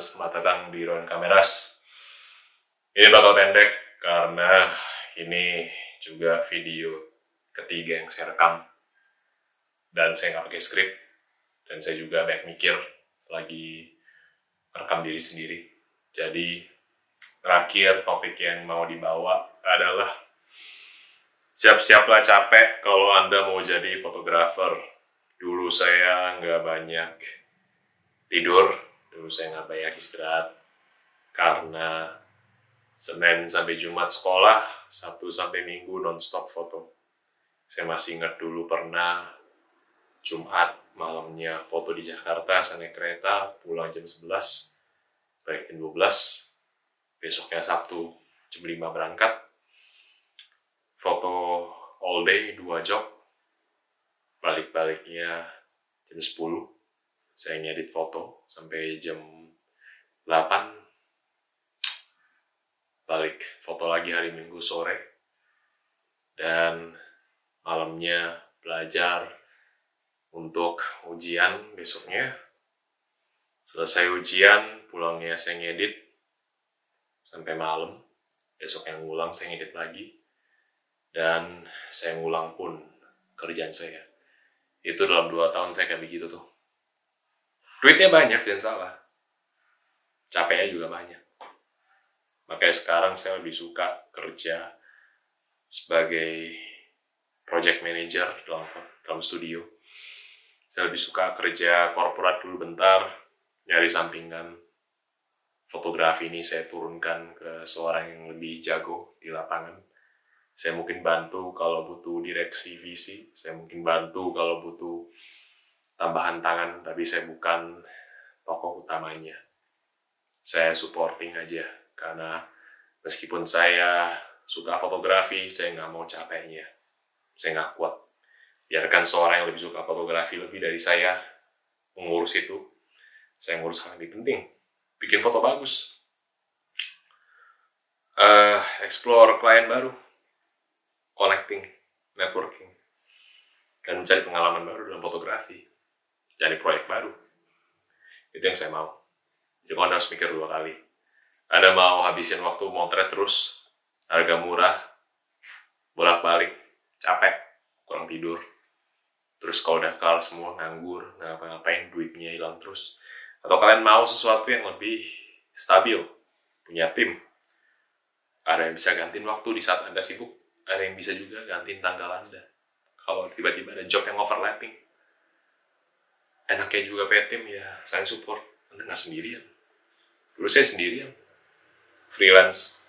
selamat datang di Ruang Kameras. Ini bakal pendek karena ini juga video ketiga yang saya rekam dan saya nggak pakai skrip dan saya juga banyak mikir lagi rekam diri sendiri. Jadi terakhir topik yang mau dibawa adalah siap-siaplah capek kalau anda mau jadi fotografer. Dulu saya nggak banyak tidur dulu saya nggak banyak istirahat karena Senin sampai Jumat sekolah Sabtu sampai Minggu nonstop foto. Saya masih ingat dulu pernah Jumat malamnya foto di Jakarta saya naik kereta pulang jam 11 balik jam 12 besoknya Sabtu jam 5 berangkat. Foto all day dua job balik-baliknya jam 10 saya ngedit foto sampai jam 8 balik foto lagi hari minggu sore. Dan malamnya belajar untuk ujian besoknya. Selesai ujian pulangnya saya ngedit sampai malam. Besok yang ngulang saya ngedit lagi. Dan saya ngulang pun kerjaan saya. Itu dalam dua tahun saya kayak begitu tuh duitnya banyak dan salah. Capeknya juga banyak. Makanya sekarang saya lebih suka kerja sebagai project manager dalam dalam studio. Saya lebih suka kerja korporat dulu bentar nyari sampingan. Fotografi ini saya turunkan ke seorang yang lebih jago di lapangan. Saya mungkin bantu kalau butuh direksi visi saya mungkin bantu kalau butuh tambahan tangan, tapi saya bukan tokoh utamanya. Saya supporting aja, karena meskipun saya suka fotografi, saya nggak mau capeknya. Saya nggak kuat. Biarkan seorang yang lebih suka fotografi lebih dari saya mengurus itu. Saya ngurus hal yang lebih penting. Bikin foto bagus. Uh, explore klien baru. Connecting, networking. Dan mencari pengalaman baru dalam fotografi cari proyek baru. Itu yang saya mau. Jadi anda harus mikir dua kali. Anda mau habisin waktu motret terus, harga murah, bolak-balik, capek, kurang tidur. Terus kalau udah kalah semua, nganggur, ngapa-ngapain, duitnya hilang terus. Atau kalian mau sesuatu yang lebih stabil, punya tim. Ada yang bisa gantiin waktu di saat Anda sibuk, ada yang bisa juga gantiin tanggal Anda. Kalau tiba-tiba ada job yang overlapping, enaknya juga tim ya saya support. Anda nggak sendirian. Dulu saya sendirian. Freelance.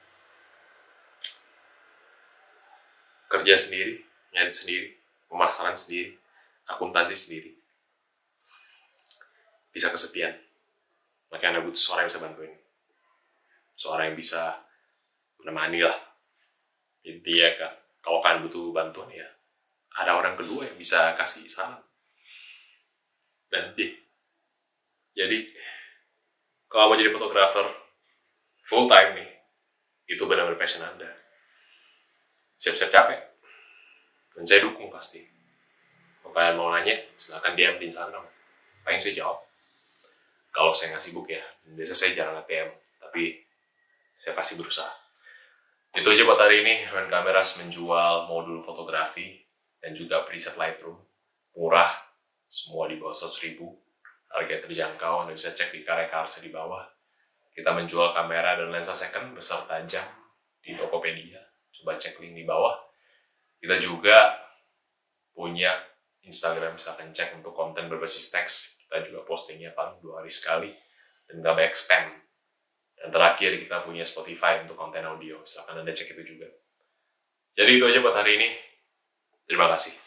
Kerja sendiri nyari sendiri pemasaran sendiri akuntansi sendiri. Bisa kesepian. Makanya anda butuh seorang yang bisa bantuin. Seorang yang bisa menemani lah. Intinya kak kalau kalian butuh bantuan ya ada orang kedua yang bisa kasih saran B. Jadi, kalau mau jadi fotografer full time nih, itu benar-benar passion Anda. Siap-siap capek. Dan saya dukung pasti. Kalau kalian mau nanya, silahkan DM di Instagram. Pengen saya jawab. Kalau saya nggak sibuk ya, biasa saya jarang nge tapi saya pasti berusaha. Itu aja buat hari ini, Ruan Kameras menjual modul fotografi dan juga preset Lightroom. Murah, semua di bawah 100 ribu. Harga terjangkau Anda bisa cek di karya karsa di bawah. Kita menjual kamera dan lensa second beserta jam di Tokopedia. Coba cek link di bawah. Kita juga punya Instagram silahkan cek untuk konten berbasis teks. Kita juga postingnya paling dua hari sekali dan gak banyak spam. Dan terakhir kita punya Spotify untuk konten audio. Silahkan anda cek itu juga. Jadi itu aja buat hari ini. Terima kasih